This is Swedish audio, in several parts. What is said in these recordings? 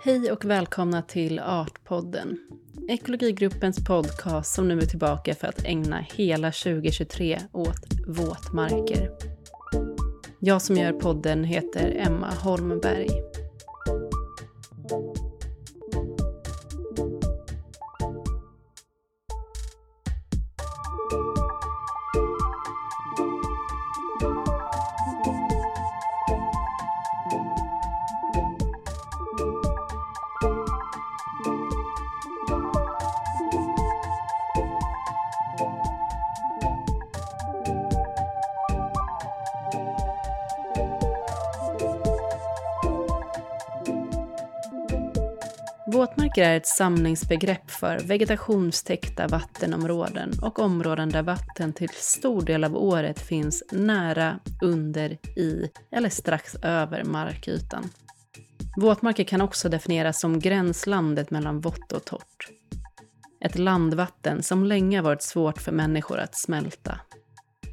Hej och välkomna till Artpodden. Ekologigruppens podcast som nu är tillbaka för att ägna hela 2023 åt våtmarker. Jag som gör podden heter Emma Holmberg. Våtmarker är ett samlingsbegrepp för vegetationstäckta vattenområden och områden där vatten till stor del av året finns nära, under, i eller strax över markytan. Våtmarker kan också definieras som gränslandet mellan vått och torrt. Ett landvatten som länge varit svårt för människor att smälta.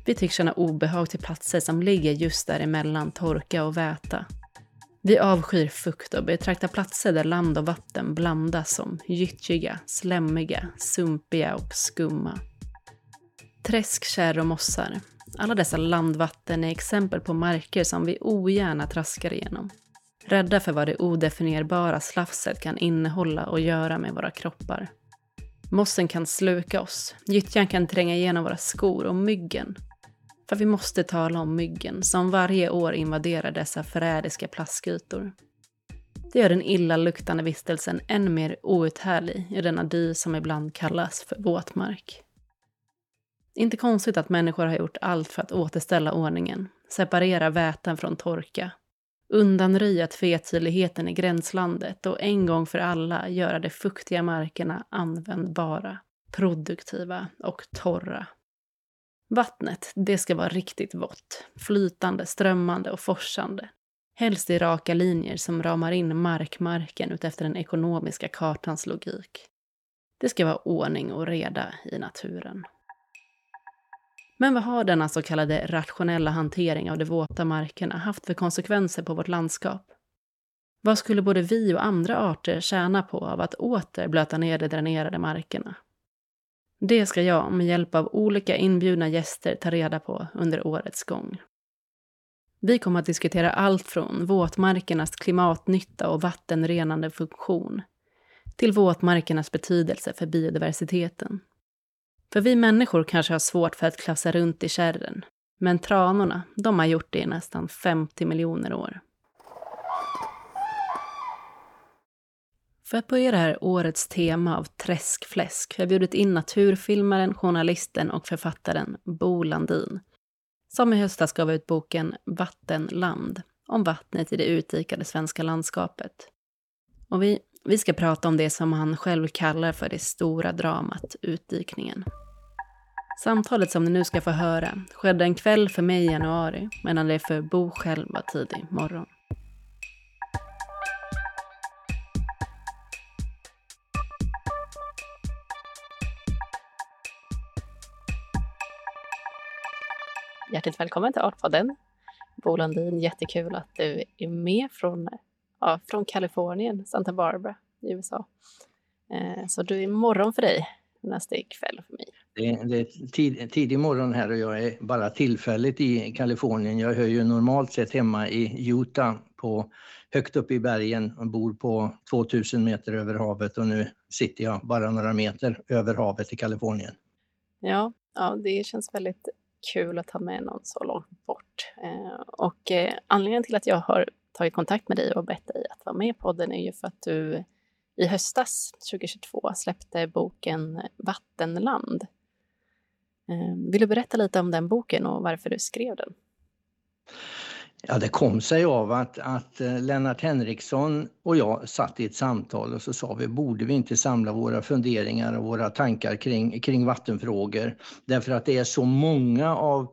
Vi tycks känna obehag till platser som ligger just däremellan torka och väta. Vi avskyr fukt och betraktar platser där land och vatten blandas som gyttjiga, slemmiga, sumpiga och skumma. Träsk, kärr och mossar. Alla dessa landvatten är exempel på marker som vi ogärna traskar igenom. Rädda för vad det odefinierbara slafset kan innehålla och göra med våra kroppar. Mossen kan sluka oss, gyttjan kan tränga igenom våra skor och myggen för vi måste tala om myggen som varje år invaderar dessa förrädiska plaskytor. Det gör den illaluktande vistelsen än mer outhärdlig i denna dy som ibland kallas för våtmark. Inte konstigt att människor har gjort allt för att återställa ordningen, separera väten från torka, undanröja tvetydigheten i gränslandet och en gång för alla göra de fuktiga markerna användbara, produktiva och torra. Vattnet, det ska vara riktigt vått, flytande, strömmande och forsande. Helst i raka linjer som ramar in markmarken utefter den ekonomiska kartans logik. Det ska vara ordning och reda i naturen. Men vad har denna så kallade rationella hantering av de våta markerna haft för konsekvenser på vårt landskap? Vad skulle både vi och andra arter tjäna på av att åter blöta ner de dränerade markerna? Det ska jag med hjälp av olika inbjudna gäster ta reda på under årets gång. Vi kommer att diskutera allt från våtmarkernas klimatnytta och vattenrenande funktion till våtmarkernas betydelse för biodiversiteten. För vi människor kanske har svårt för att klafsa runt i kärren, men tranorna, de har gjort det i nästan 50 miljoner år. För att börja det här årets tema av träskfläsk har jag bjudit in naturfilmaren, journalisten och författaren Bo Landin, som i höstas gav ut boken Vattenland, om vattnet i det utdikade svenska landskapet. Och vi, vi ska prata om det som han själv kallar för det stora dramat, utdikningen. Samtalet som ni nu ska få höra skedde en kväll för mig i januari, medan det för Bo själv var tidig morgon. Hjärtligt välkommen till Artpodden. Bo Landin, jättekul att du är med från, ja, från Kalifornien, Santa Barbara i USA. Eh, så du är morgon för dig, nästa kväll för mig. Det är, det är tid, tidig morgon här och jag är bara tillfälligt i Kalifornien. Jag hör ju normalt sett hemma i Utah på högt upp i bergen och bor på 2000 meter över havet och nu sitter jag bara några meter över havet i Kalifornien. Ja, ja det känns väldigt kul att ta med någon så långt bort. Eh, och eh, anledningen till att jag har tagit kontakt med dig och bett dig att vara med i podden är ju för att du i höstas 2022 släppte boken Vattenland. Eh, vill du berätta lite om den boken och varför du skrev den? Ja, det kom sig av att, att eh, Lennart Henriksson och jag satt i ett samtal och så sa vi, borde vi inte samla våra funderingar och våra tankar kring, kring vattenfrågor? Därför att det är så många av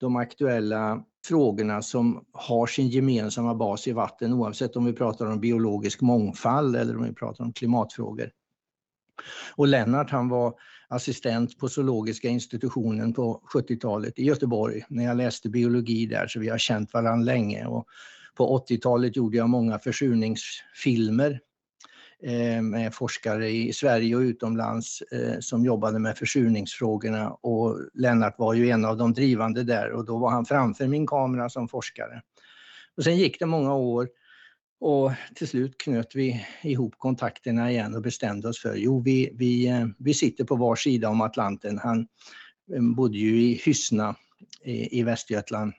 de aktuella frågorna som har sin gemensamma bas i vatten oavsett om vi pratar om biologisk mångfald eller om vi pratar om klimatfrågor. Och Lennart han var assistent på zoologiska institutionen på 70-talet i Göteborg när jag läste biologi där så vi har känt varandra länge. Och på 80-talet gjorde jag många försurningsfilmer eh, med forskare i Sverige och utomlands eh, som jobbade med försurningsfrågorna och Lennart var ju en av de drivande där och då var han framför min kamera som forskare. Och sen gick det många år och till slut knöt vi ihop kontakterna igen och bestämde oss för, jo vi, vi, eh, vi sitter på var sida om Atlanten. Han eh, bodde ju i Hyssna i, i Västergötland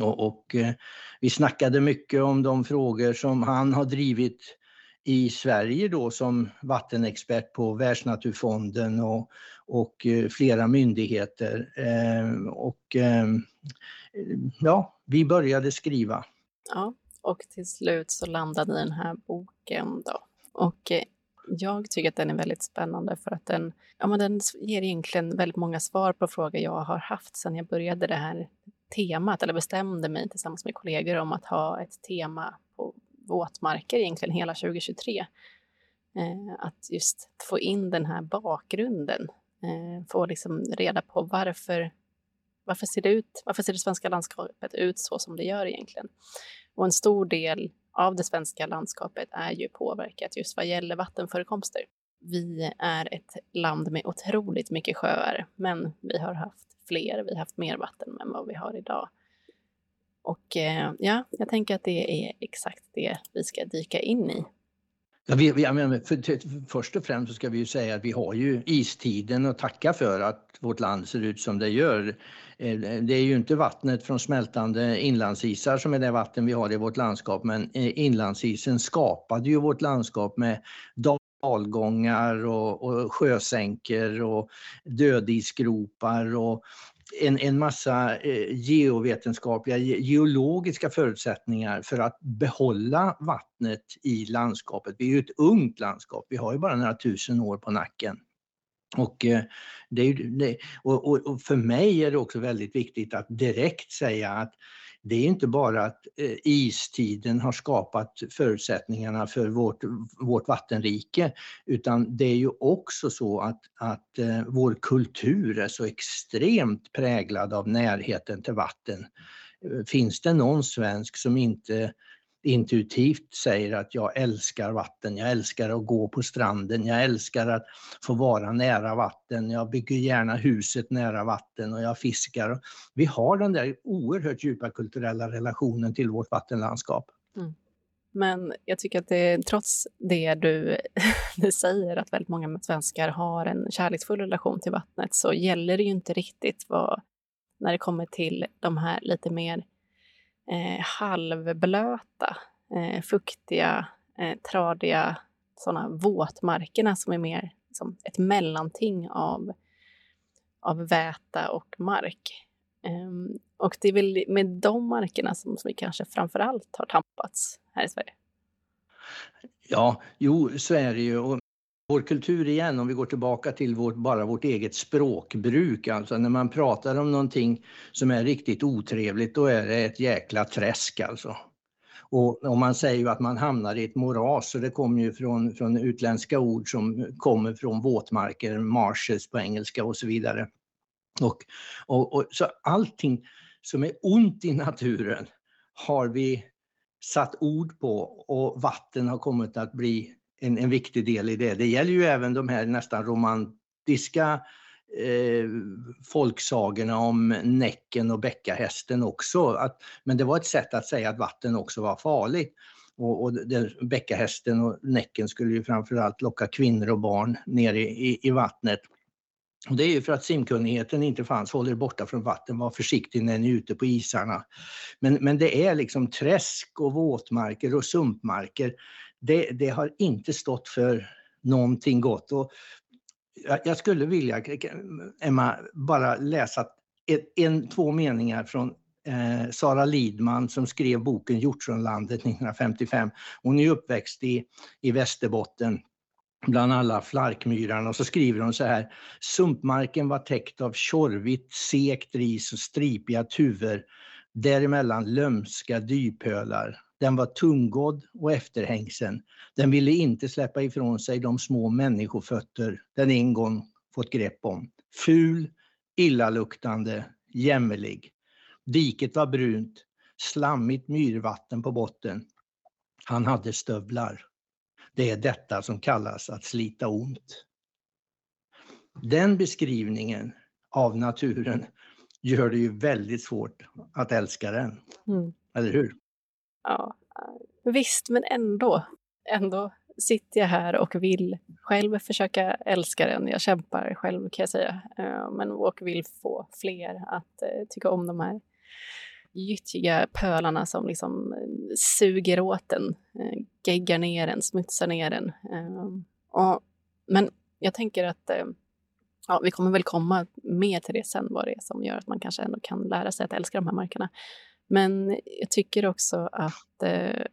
och, och eh, vi snackade mycket om de frågor som han har drivit i Sverige då som vattenexpert på Världsnaturfonden och, och flera myndigheter. Eh, och ja, vi började skriva. Ja, och till slut så landade den här boken då. Och eh, jag tycker att den är väldigt spännande för att den, ja, men den ger egentligen väldigt många svar på frågor jag har haft sedan jag började det här temat, eller bestämde mig tillsammans med kollegor om att ha ett tema på våtmarker egentligen hela 2023. Eh, att just få in den här bakgrunden, eh, få liksom reda på varför, varför, ser det ut, varför ser det svenska landskapet ut så som det gör egentligen? Och en stor del av det svenska landskapet är ju påverkat just vad gäller vattenförekomster. Vi är ett land med otroligt mycket sjöar, men vi har haft fler, vi har haft mer vatten än vad vi har idag. Och eh, ja, jag tänker att det är exakt det vi ska dyka in i. Ja, vi, vi, för, först och främst så ska vi ju säga att vi har ju istiden att tacka för att vårt land ser ut som det gör. Eh, det är ju inte vattnet från smältande inlandsisar som är det vatten vi har i vårt landskap, men eh, inlandsisen skapade ju vårt landskap med dalgångar och, och sjösänkor och dödisgropar och en, en massa eh, geovetenskapliga, geologiska förutsättningar för att behålla vattnet i landskapet. Vi är ju ett ungt landskap, vi har ju bara några tusen år på nacken. Och, eh, det, det, och, och, för mig är det också väldigt viktigt att direkt säga att det är inte bara att eh, istiden har skapat förutsättningarna för vårt, vårt vattenrike, utan det är ju också så att, att eh, vår kultur är så extremt präglad av närheten till vatten. Eh, finns det någon svensk som inte intuitivt säger att jag älskar vatten, jag älskar att gå på stranden, jag älskar att få vara nära vatten, jag bygger gärna huset nära vatten och jag fiskar. Vi har den där oerhört djupa kulturella relationen till vårt vattenlandskap. Mm. Men jag tycker att det, trots det du, du säger, att väldigt många svenskar har en kärleksfull relation till vattnet, så gäller det ju inte riktigt vad, när det kommer till de här lite mer eh, halvblöta, eh, fuktiga, eh, tradiga sådana våtmarkerna som är mer som ett mellanting av, av väta och mark. Um, och det är väl med de markerna som, som vi kanske framför allt har tampats här i Sverige. Ja, jo, så är det ju. Och vår kultur igen, om vi går tillbaka till vårt, bara vårt eget språkbruk, alltså när man pratar om någonting som är riktigt otrevligt, då är det ett jäkla träsk alltså. Och, och man säger ju att man hamnar i ett moras, och det kommer ju från, från utländska ord som kommer från våtmarker, marshes på engelska och så vidare. Och, och, och, så allting som är ont i naturen har vi satt ord på och vatten har kommit att bli en, en viktig del i det. Det gäller ju även de här nästan romantiska eh, folksagorna om Näcken och Bäckahästen också. Att, men det var ett sätt att säga att vatten också var farligt. Och, och Bäckahästen och Näcken skulle ju framförallt locka kvinnor och barn ner i, i, i vattnet. Och det är ju för att simkunnigheten inte fanns. Håll er borta från vatten, var försiktig när ni är ute på isarna. Men, men det är liksom träsk och våtmarker och sumpmarker det, det har inte stått för någonting gott. Och jag skulle vilja, Emma, bara läsa ett, en, två meningar från eh, Sara Lidman som skrev boken Hjortronlandet 1955. Hon är uppväxt i, i Västerbotten bland alla flarkmyrarna och så skriver hon så här. Sumpmarken var täckt av tjorvigt, sekt ris och stripiga tuvor. Däremellan lömska dypölar. Den var tunggådd och efterhängsen. Den ville inte släppa ifrån sig de små människofötter den en gång fått grepp om. Ful, illaluktande, jämmerlig. Diket var brunt, slammigt myrvatten på botten. Han hade stövlar. Det är detta som kallas att slita ont. Den beskrivningen av naturen gör det ju väldigt svårt att älska den. Mm. Eller hur? Ja, visst, men ändå. Ändå sitter jag här och vill själv försöka älska den. Jag kämpar själv kan jag säga. Eh, men och vill få fler att eh, tycka om de här gyttjiga pölarna som liksom eh, suger åt den, geggar ner den, smutsar ner den. Och, men jag tänker att ja, vi kommer väl komma mer till det sen, vad det är som gör att man kanske ändå kan lära sig att älska de här markerna. Men jag tycker också att eh,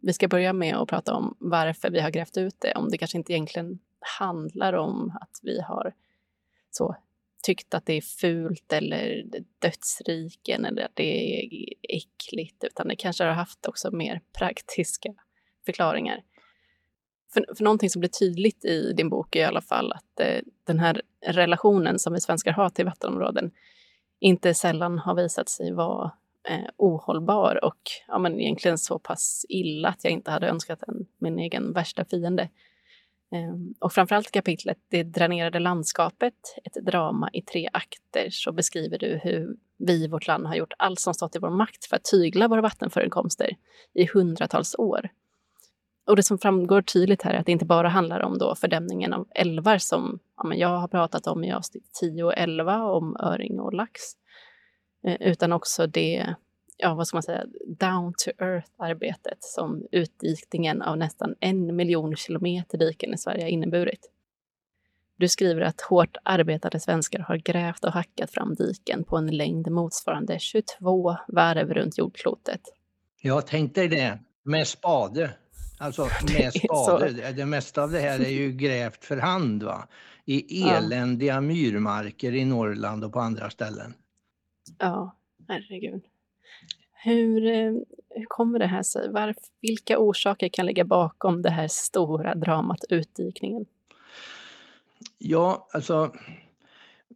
vi ska börja med att prata om varför vi har grävt ut det. Om det kanske inte egentligen handlar om att vi har så tyckt att det är fult eller dödsriken eller att det är äckligt, utan det kanske har haft också mer praktiska förklaringar. För, för någonting som blir tydligt i din bok är i alla fall att eh, den här relationen som vi svenskar har till vattenområden inte sällan har visat sig vara eh, ohållbar och ja, men egentligen så pass illa att jag inte hade önskat den min egen värsta fiende. Eh, och framförallt kapitlet Det dränerade landskapet, ett drama i tre akter, så beskriver du hur vi i vårt land har gjort allt som stått i vår makt för att tygla våra vattenförekomster i hundratals år. Och det som framgår tydligt här är att det inte bara handlar om då fördämningen av älvar som ja, men jag har pratat om i avsnitt 10 och 11 om öring och lax, eh, utan också det, ja vad ska man säga, down to earth-arbetet som utdikningen av nästan en miljon kilometer diken i Sverige har inneburit. Du skriver att hårt arbetade svenskar har grävt och hackat fram diken på en längd motsvarande 22 varv runt jordklotet. Ja, tänk dig det, med spade. Alltså med spade. Det mesta av det här är ju grävt för hand va? i eländiga myrmarker i Norrland och på andra ställen. Ja, herregud. Hur, eh, hur kommer det här sig? Varför, vilka orsaker kan ligga bakom det här stora dramat utdikningen? Ja, alltså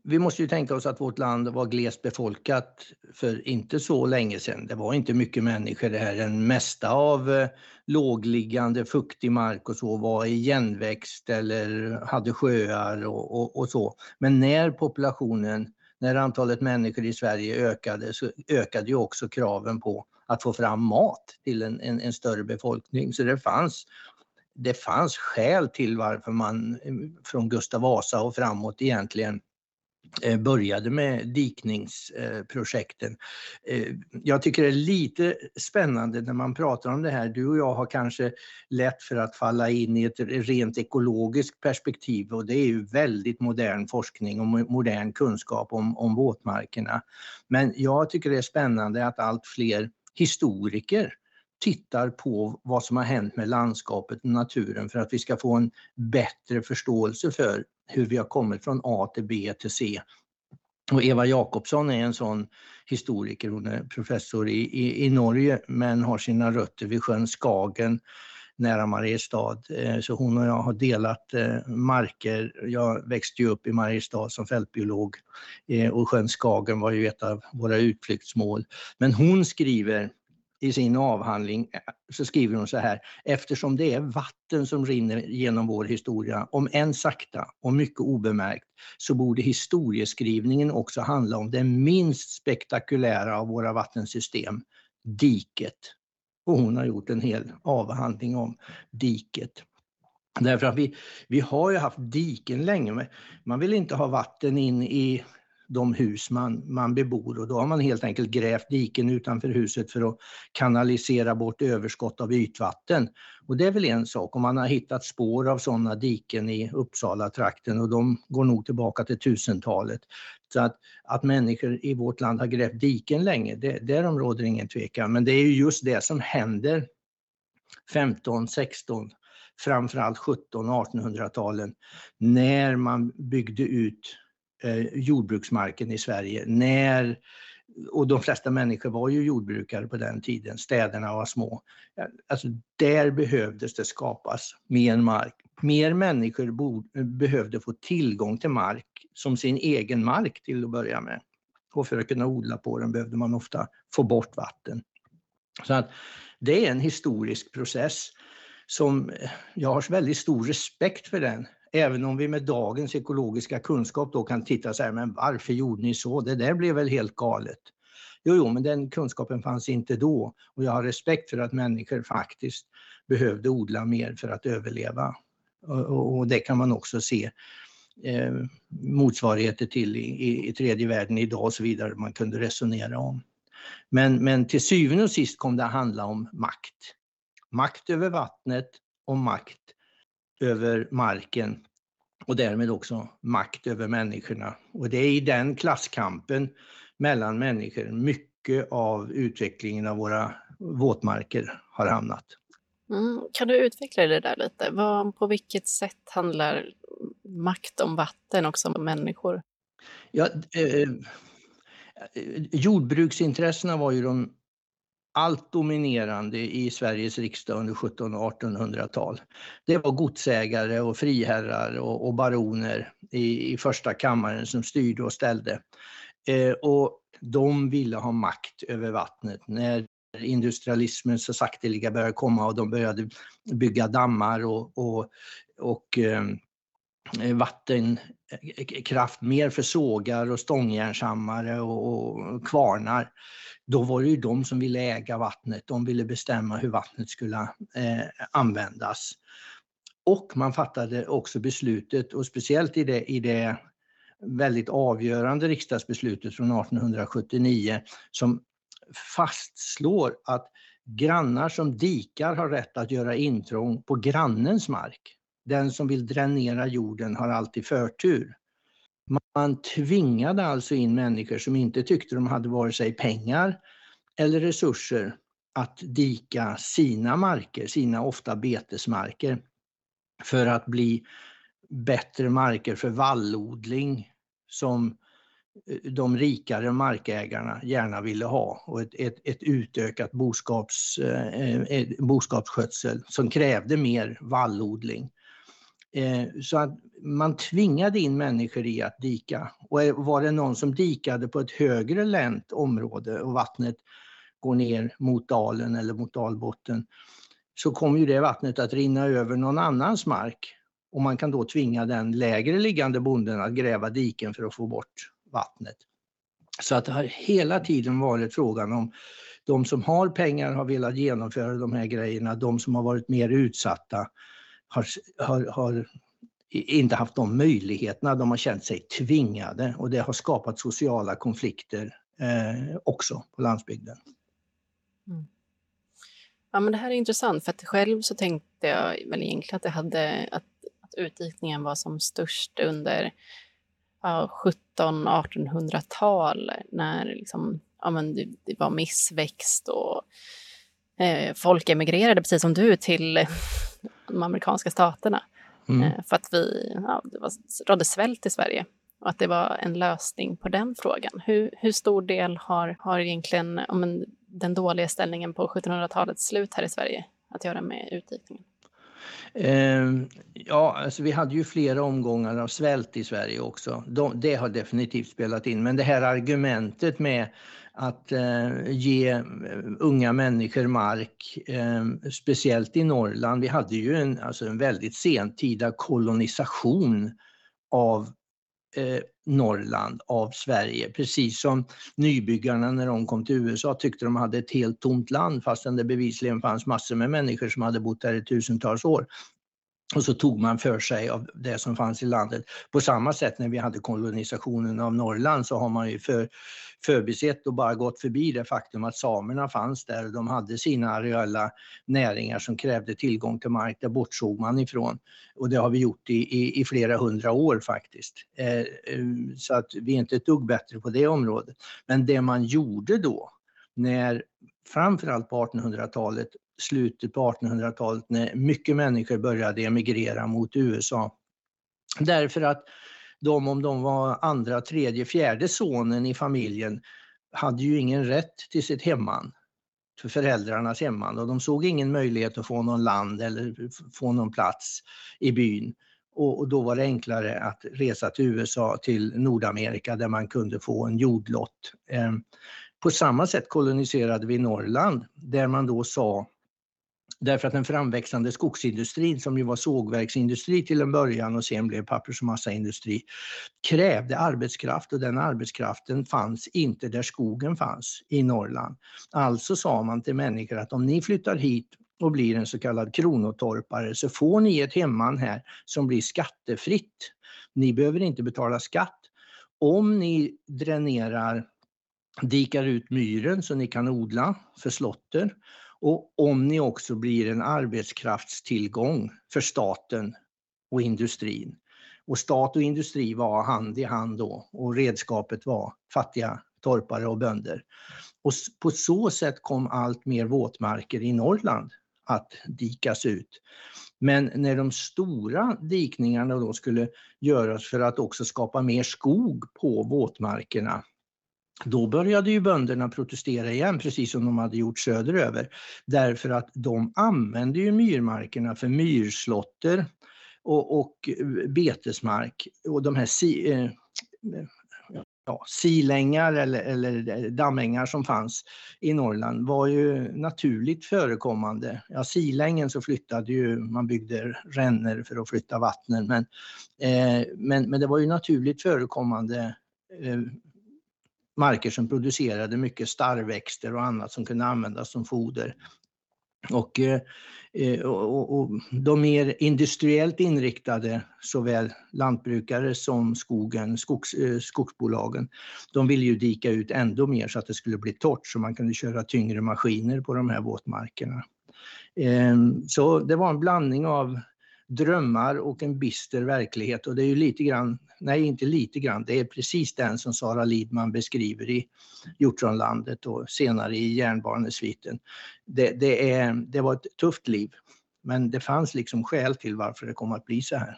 vi måste ju tänka oss att vårt land var glest befolkat för inte så länge sedan. Det var inte mycket människor det här. Den mesta av eh, lågliggande fuktig mark och så var igenväxt eller hade sjöar och, och, och, så. Men när populationen, när antalet människor i Sverige ökade så ökade ju också kraven på att få fram mat till en, en, en större befolkning. Så det fanns det fanns skäl till varför man eh, från Gustav Vasa och framåt egentligen Eh, började med dikningsprojekten. Eh, jag tycker det är lite spännande när man pratar om det här. Du och jag har kanske lätt för att falla in i ett rent ekologiskt perspektiv och det är ju väldigt modern forskning och modern kunskap om, om våtmarkerna. Men jag tycker det är spännande att allt fler historiker tittar på vad som har hänt med landskapet och naturen för att vi ska få en bättre förståelse för hur vi har kommit från A till B till C. Och Eva Jakobsson är en sån historiker, hon är professor i, i, i Norge men har sina rötter vid sjön Skagen nära Mariestad. Eh, så hon och jag har delat eh, marker. Jag växte ju upp i Mariestad som fältbiolog eh, och sjön Skagen var ju ett av våra utflyktsmål. Men hon skriver i sin avhandling eh, så skriver hon så här, eftersom det är vatten som rinner genom vår historia, om än sakta och mycket obemärkt, så borde historieskrivningen också handla om det minst spektakulära av våra vattensystem, diket. Och hon har gjort en hel avhandling om diket. Därför att vi, vi har ju haft diken länge, men man vill inte ha vatten in i de hus man, man bebor och då har man helt enkelt grävt diken utanför huset för att kanalisera bort överskott av ytvatten. Och det är väl en sak, om man har hittat spår av sådana diken i Uppsala trakten och de går nog tillbaka till tusentalet. Så att, att människor i vårt land har grävt diken länge, det, därom råder ingen tvekan. Men det är ju just det som händer 15, 16, framförallt 17 1800-talen när man byggde ut Eh, jordbruksmarken i Sverige när och de flesta människor var ju jordbrukare på den tiden, städerna var små. Alltså där behövdes det skapas mer mark. Mer människor bo, eh, behövde få tillgång till mark som sin egen mark till att börja med. Och för att kunna odla på den behövde man ofta få bort vatten. Så att det är en historisk process. som eh, jag har väldigt stor respekt för den. Även om vi med dagens ekologiska kunskap då kan titta så här, men varför gjorde ni så? Det där blev väl helt galet. Jo, jo, men den kunskapen fanns inte då och jag har respekt för att människor faktiskt behövde odla mer för att överleva. Och, och det kan man också se eh, motsvarigheter till i, i, i tredje världen idag och så vidare man kunde resonera om. Men, men till syvende och sist kom det att handla om makt. Makt över vattnet och makt över marken och därmed också makt över människorna. Och det är i den klasskampen mellan människor mycket av utvecklingen av våra våtmarker har hamnat. Mm. Kan du utveckla det där lite? Vad, på vilket sätt handlar makt om vatten också om människor? Ja, eh, jordbruksintressena var ju de allt dominerande i Sveriges riksdag under 1700 och 1800-tal. Det var godsägare och friherrar och, och baroner i, i, första kammaren som styrde och ställde. Eh, och de ville ha makt över vattnet. När industrialismen så sakteliga började komma och de började bygga dammar och, och, och eh, Eh, vattenkraft eh, mer för sågar och stångjärnshammare och, och kvarnar. Då var det ju de som ville äga vattnet, de ville bestämma hur vattnet skulle eh, användas. Och man fattade också beslutet, och speciellt i det, i det väldigt avgörande riksdagsbeslutet från 1879 som fastslår att grannar som dikar har rätt att göra intrång på grannens mark. Den som vill dränera jorden har alltid förtur. Man tvingade alltså in människor som inte tyckte de hade vare sig pengar eller resurser att dika sina marker, sina ofta betesmarker, för att bli bättre marker för vallodling som eh, de rikare markägarna gärna ville ha och ett, ett, ett utökat boskaps, eh, eh boskapsskötsel som krävde mer vallodling. Eh, så att man tvingade in människor i att dika. Och var det någon som dikade på ett högre länt område och vattnet går ner mot dalen eller mot dalbotten så kommer ju det vattnet att rinna över någon annans mark och man kan då tvinga den lägre liggande bonden att gräva diken för att få bort vattnet. Så att det har hela tiden varit frågan om de som har pengar har velat genomföra de här grejerna, de som har varit mer utsatta har, har, har inte haft de möjligheterna, de har känt sig tvingade och det har skapat sociala konflikter eh, också på landsbygden. Mm. Ja, men det här är intressant, för att själv så tänkte jag väl egentligen att, det hade, att, att utdikningen var som störst under ja, 1700-1800-tal när liksom, ja, men det, det var missväxt och folk emigrerade, precis som du, till de amerikanska staterna. Mm. Eh, för att vi, ja, det var, rådde svält i Sverige och att det var en lösning på den frågan. Hur, hur stor del har, har egentligen om den dåliga ställningen på 1700-talets slut här i Sverige att göra med utdikningen? Eh, ja, alltså vi hade ju flera omgångar av svält i Sverige också. De, det har definitivt spelat in. Men det här argumentet med att eh, ge eh, unga människor mark, eh, speciellt i Norrland. Vi hade ju en, alltså en väldigt sentida kolonisation av eh, Norrland, av Sverige. Precis som nybyggarna när de kom till USA tyckte de hade ett helt tomt land fastän det bevisligen fanns massor med människor som hade bott där i tusentals år. Och så tog man för sig av det som fanns i landet. På samma sätt när vi hade kolonisationen av Norrland så har man ju för, förbisett och bara gått förbi det faktum att samerna fanns där och de hade sina areella näringar som krävde tillgång till mark. Det bortsåg man ifrån. Och det har vi gjort i, i, i flera hundra år faktiskt. Eh, eh, så att vi är inte ett dugg bättre på det området. Men det man gjorde då när framförallt på 1800-talet slutet på 1800-talet när mycket människor började emigrera mot USA. Därför att de, om de var andra, tredje, fjärde sonen i familjen, hade ju ingen rätt till sitt hemman, för föräldrarnas hemman och de såg ingen möjlighet att få någon land eller få någon plats i byn. Och, och, då var det enklare att resa till USA, till Nordamerika där man kunde få en jordlott. Eh, på samma sätt koloniserade vi Norrland där man då sa Därför att den framväxande skogsindustrin, som ju var sågverksindustri till en början och sen blev pappers och massaindustri, krävde arbetskraft och den arbetskraften fanns inte där skogen fanns, i Norrland. Alltså sa man till människor att om ni flyttar hit och blir en så kallad kronotorpare så får ni ett hemman här som blir skattefritt. Ni behöver inte betala skatt. Om ni dränerar, dikar ut myren så ni kan odla för slotter och om ni också blir en arbetskraftstillgång för staten och industrin. Och stat och industri var hand i hand då och redskapet var fattiga torpare och bönder. Och på så sätt kom allt mer våtmarker i Norrland att dikas ut. Men när de stora dikningarna då skulle göras för att också skapa mer skog på våtmarkerna, då började ju bönderna protestera igen, precis som de hade gjort söderöver. Därför att de använde ju myrmarkerna för myrslotter och, och eh, betesmark. Och de här si, eh, ja, silängar eller, eller eh, dammängar som fanns i Norrland var ju naturligt förekommande. Ja, silängen så flyttade ju, man byggde ränner för att flytta vattnen, men, eh, men, men det var ju naturligt förekommande eh, marker som producerade mycket starrväxter och annat som kunde användas som foder. Och, eh, eh, och, och, de mer industriellt inriktade, såväl lantbrukare som skogen, skogs, eh, skogsbolagen, de ville ju dika ut ändå mer så att det skulle bli torrt så man kunde köra tyngre maskiner på de här våtmarkerna. Ehm, så det var en blandning av drömmar och en bister verklighet och det är ju lite grann, nej inte lite grann, det är precis den som Sara Lidman beskriver i Hjortronlandet och senare i Järnbarnesviten. Det, det, är, det var ett tufft liv, men det fanns liksom skäl till varför det kom att bli så här.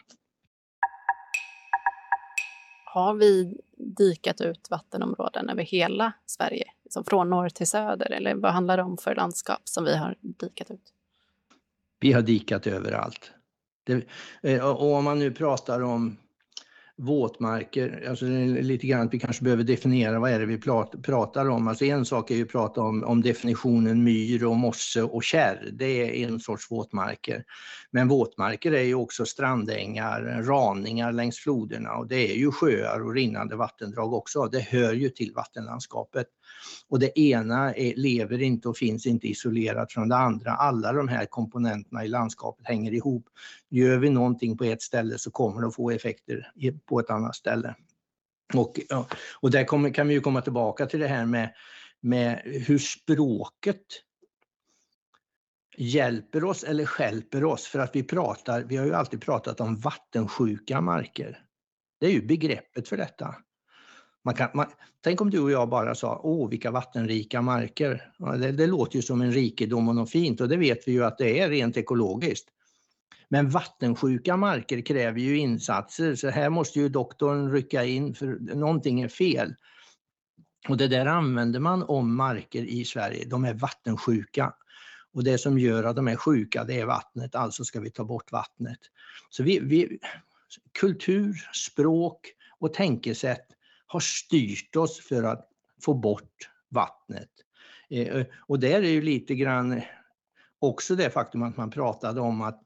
Har vi dikat ut vattenområden över hela Sverige, liksom från norr till söder, eller vad handlar det om för landskap som vi har dikat ut? Vi har dikat överallt. Det, eh, och om man nu pratar om våtmarker, alltså lite grann att vi kanske behöver definiera vad är det vi pratar om. Alltså en sak är ju att prata om, om definitionen myr och mosse och kärr, det är en sorts våtmarker. Men våtmarker är ju också strandängar, raningar längs floderna och det är ju sjöar och rinnande vattendrag också. Det hör ju till vattenlandskapet. Och det ena är, lever inte och finns inte isolerat från det andra. Alla de här komponenterna i landskapet hänger ihop. Gör vi någonting på ett ställe så kommer det att få effekter på ett annat ställe. Och, och där kommer, kan vi ju komma tillbaka till det här med, med hur språket hjälper oss eller skälper oss för att vi pratar, vi har ju alltid pratat om vattensjuka marker. Det är ju begreppet för detta. Man kan, man, tänk om du och jag bara sa, åh vilka vattenrika marker. Det, det, låter ju som en rikedom och något fint och det vet vi ju att det är rent ekologiskt. Men vattensjuka marker kräver ju insatser så här måste ju doktorn rycka in för någonting är fel. Och det där använder man om marker i Sverige, de är vattensjuka. Och det som gör att de är sjuka det är vattnet, alltså ska vi ta bort vattnet. Så vi, vi kultur, språk och tänkesätt har styrt oss för att få bort vattnet. Eh, eh, och där är ju lite grann också det faktum att man pratade om att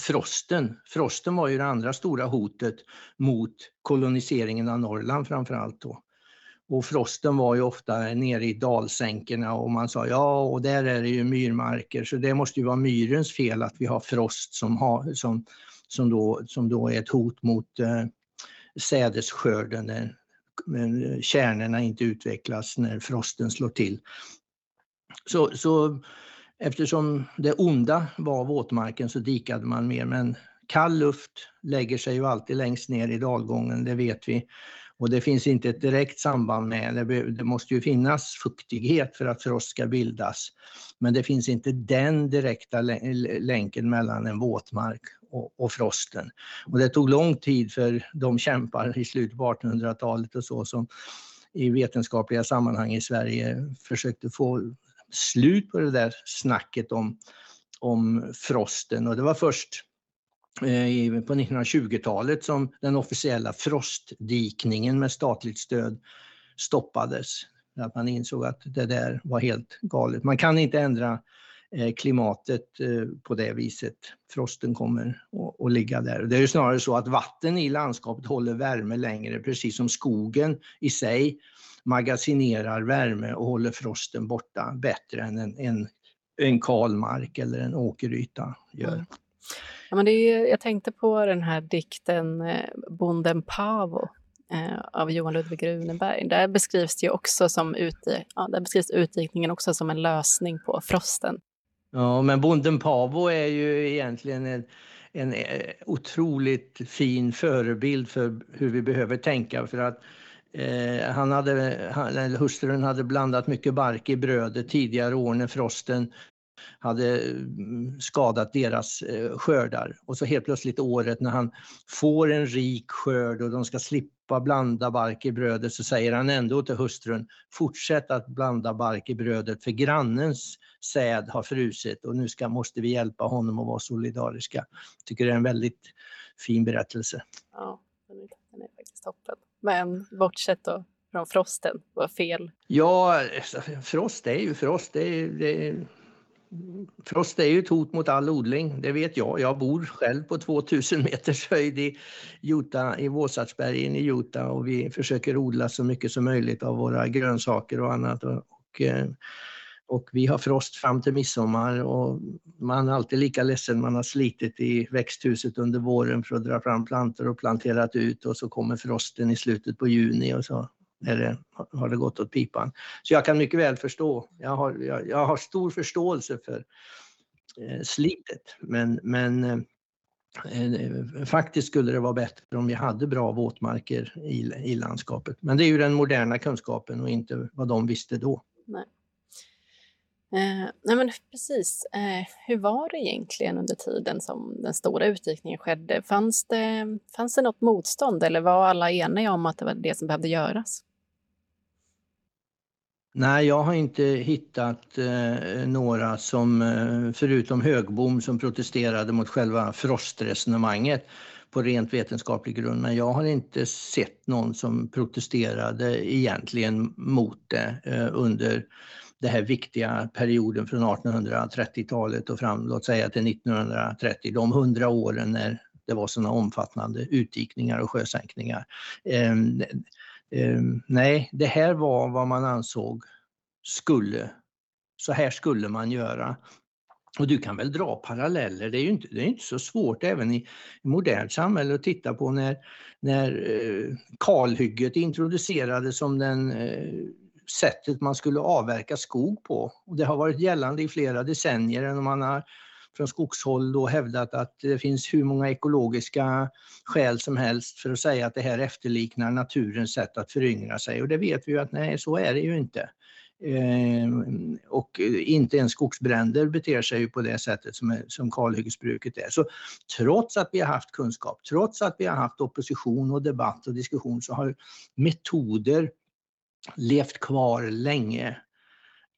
frosten, frosten var ju det andra stora hotet mot koloniseringen av Norrland framförallt då. Och frosten var ju ofta nere i dalsänkorna och man sa ja, och där är det ju myrmarker, så det måste ju vara myrens fel att vi har frost som, har, som, som, då, som då är ett hot mot eh, sädesskörden när kärnorna inte utvecklas när frosten slår till. Så, så eftersom det onda var våtmarken så dikade man mer men kall luft lägger sig ju alltid längst ner i dalgången, det vet vi. Och det finns inte ett direkt samband med, det måste ju finnas fuktighet för att frost ska bildas. Men det finns inte den direkta länken mellan en våtmark och, och, frosten. Och det tog lång tid för de kämpar i slutet på 1800-talet och så som i vetenskapliga sammanhang i Sverige försökte få slut på det där snacket om, om frosten. Och det var först Eh, på 1920-talet som den officiella frostdikningen med statligt stöd stoppades. Att man insåg att det där var helt galet. Man kan inte ändra eh, klimatet eh, på det viset. Frosten kommer att ligga där. Det är ju snarare så att vatten i landskapet håller värme längre, precis som skogen i sig magasinerar värme och håller frosten borta bättre än en, en, en kalmark eller en åkeryta gör. Mm. Ja, men det är, jag tänkte på den här dikten eh, Bonden Pavo eh, av Johan Ludvig Runeberg. Där beskrivs det också som ute, ja, där beskrivs utdikningen också som en lösning på frosten. Ja, men bonden Pavo är ju egentligen en, en eh, otroligt fin förebild för hur vi behöver tänka för att eh, han hade, han, hustrun hade blandat mycket bark i brödet tidigare år när frosten hade mm, skadat deras eh, skördar. Och så helt plötsligt året när han får en rik skörd och de ska slippa blanda bark i brödet så säger han ändå till hustrun, fortsätt att blanda bark i brödet för grannens säd har frusit och nu ska, måste vi hjälpa honom att vara solidariska. Jag tycker det är en väldigt fin berättelse. Ja, den är, den är faktiskt toppen. Men bortsett då från frosten, vad fel? Ja, alltså, frost är ju frost. Det är, det är Frost är ju ett hot mot all odling, det vet jag. Jag bor själv på 2000 meters höjd i Utah, i Wasatchbergen i Utah och vi försöker odla så mycket som möjligt av våra grönsaker och annat. Och, och, eh, och vi har frost fram till midsommar och man är alltid lika ledsen. Man har slitit i växthuset under våren för att dra fram plantor och planterat ut och så kommer frosten i slutet på juni och så eller har det gått åt pipan. Så jag kan mycket väl förstå. Jag har, jag, jag har stor förståelse för eh, slitet. Men, men eh, eh, faktiskt skulle det vara bättre om vi hade bra våtmarker i, i landskapet. Men det är ju den moderna kunskapen och inte vad de visste då. Nej. Eh, nej men precis. Eh, hur var det egentligen under tiden som den stora utdikningen skedde? Fanns det, fanns det något motstånd eller var alla eniga om att det var det som behövde göras? Nej, jag har inte hittat eh, några som, eh, förutom Högbom, som protesterade mot själva frostresonemanget på rent vetenskaplig grund. Men jag har inte sett någon som protesterade egentligen mot det eh, under den här viktiga perioden från 1830-talet och fram, låt säga till 1930, de hundra åren när det var sådana omfattande utdikningar och sjösänkningar. Eh, Ehm, nej, det här var vad man ansåg skulle, så här skulle man göra. Och du kan väl dra paralleller, det är ju inte, det är inte så svårt även i, i modernt samhälle att titta på när, när eh, kalhygget introducerades som den eh, sättet man skulle avverka skog på. Och det har varit gällande i flera decennier man har från skogshåll då hävdat att det finns hur många ekologiska skäl som helst för att säga att det här efterliknar naturens sätt att föryngra sig. Och det vet vi ju att nej, så är det ju inte. Ehm, och inte ens skogsbränder beter sig ju på det sättet som, som kalhyggesbruket är. Så trots att vi har haft kunskap, trots att vi har haft opposition och debatt och diskussion så har metoder levt kvar länge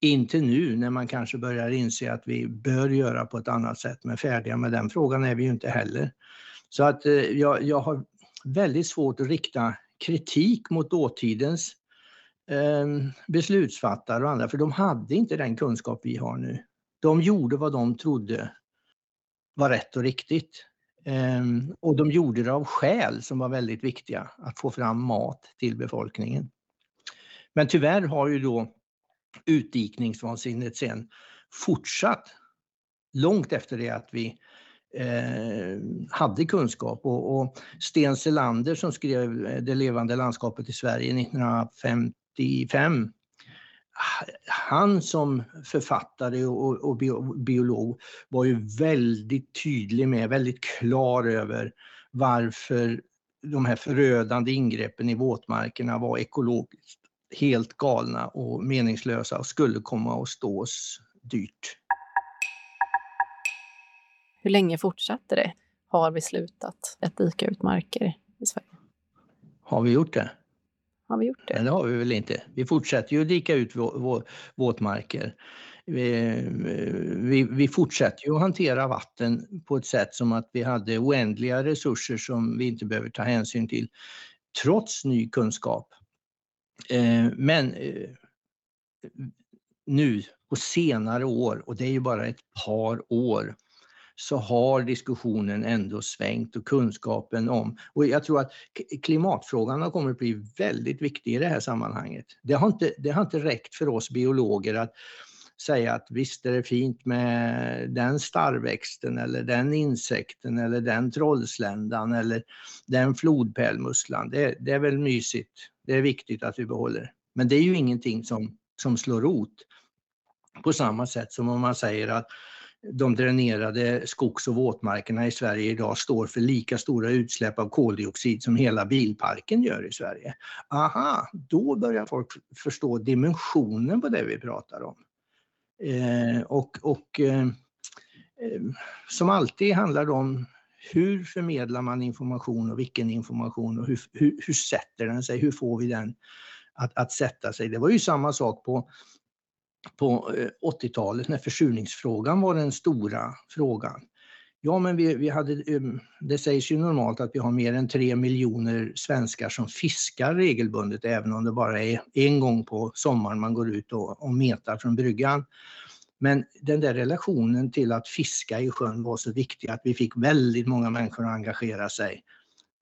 inte nu när man kanske börjar inse att vi bör göra på ett annat sätt, men färdiga med den frågan är vi ju inte heller. Så att eh, jag, jag har väldigt svårt att rikta kritik mot dåtidens eh, beslutsfattare och andra, för de hade inte den kunskap vi har nu. De gjorde vad de trodde var rätt och riktigt. Eh, och de gjorde det av skäl som var väldigt viktiga, att få fram mat till befolkningen. Men tyvärr har ju då utdikningsvansinnet sen fortsatt långt efter det att vi eh, hade kunskap. Och, och Sten Selander som skrev eh, Det levande landskapet i Sverige 1955 han som författare och, och biolog var ju väldigt tydlig med, väldigt klar över varför de här förödande ingreppen i våtmarkerna var ekologiskt helt galna och meningslösa och skulle komma att stå oss dyrt. Hur länge fortsatte det? Har vi slutat att dika ut marker i Sverige? Har vi gjort det? Har vi gjort det? Nej, det har vi väl inte. Vi fortsätter ju att dika ut våtmarker. Vi, vi, vi, fortsätter ju att hantera vatten på ett sätt som att vi hade oändliga resurser som vi inte behöver ta hänsyn till, trots ny kunskap. Eh, men eh, nu på senare år, och det är ju bara ett par år, så har diskussionen ändå svängt och kunskapen om, och jag tror att klimatfrågan har kommit att bli väldigt viktig i det här sammanhanget. Det har inte, det har inte räckt för oss biologer att säga att visst är det fint med den starrväxten eller den insekten eller den trollsländan eller den flodpärlmusslan. Det, det är väl mysigt. Det är viktigt att vi behåller. Men det är ju ingenting som, som slår rot. På samma sätt som om man säger att de dränerade skogs och våtmarkerna i Sverige idag står för lika stora utsläpp av koldioxid som hela bilparken gör i Sverige. Aha, då börjar folk förstå dimensionen på det vi pratar om. Eh, och och eh, eh, som alltid handlar det om hur förmedlar man information och vilken information och hur, hur, hur sätter den sig? Hur får vi den att, att sätta sig? Det var ju samma sak på på eh, 80-talet när försurningsfrågan var den stora frågan. Ja, men vi, vi hade, eh, det sägs ju normalt att vi har mer än tre miljoner svenskar som fiskar regelbundet, även om det bara är en gång på sommaren man går ut och, och metar från bryggan. Men den där relationen till att fiska i sjön var så viktig att vi fick väldigt många människor att engagera sig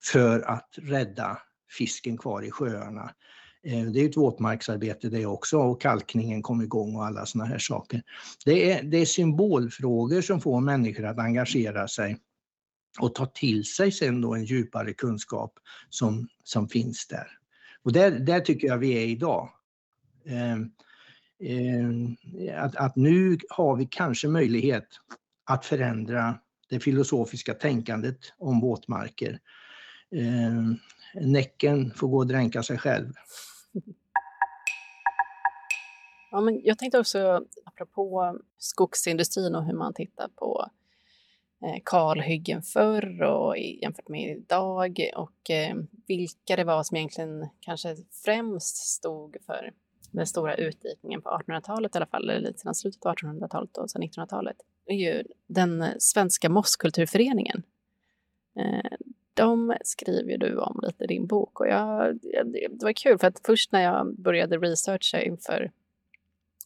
för att rädda fisken kvar i sjöarna. Eh, det är ett våtmarksarbete det också och kalkningen kom igång och alla sådana här saker. Det är, det är symbolfrågor som får människor att engagera sig och ta till sig sen då en djupare kunskap som, som finns där. Och där, där tycker jag vi är idag. Eh, Eh, att, att nu har vi kanske möjlighet att förändra det filosofiska tänkandet om våtmarker. Eh, Näcken får gå och dränka sig själv. Ja, men jag tänkte också, apropå skogsindustrin och hur man tittar på eh, kalhyggen förr och jämfört med idag och eh, vilka det var som egentligen kanske främst stod för den stora utdikningen på 1800-talet i alla fall, eller lite sedan slutet av 1800-talet och sedan 1900-talet, är ju den svenska mosskulturföreningen. Eh, de skriver du om lite i din bok och jag, det var kul för att först när jag började researcha inför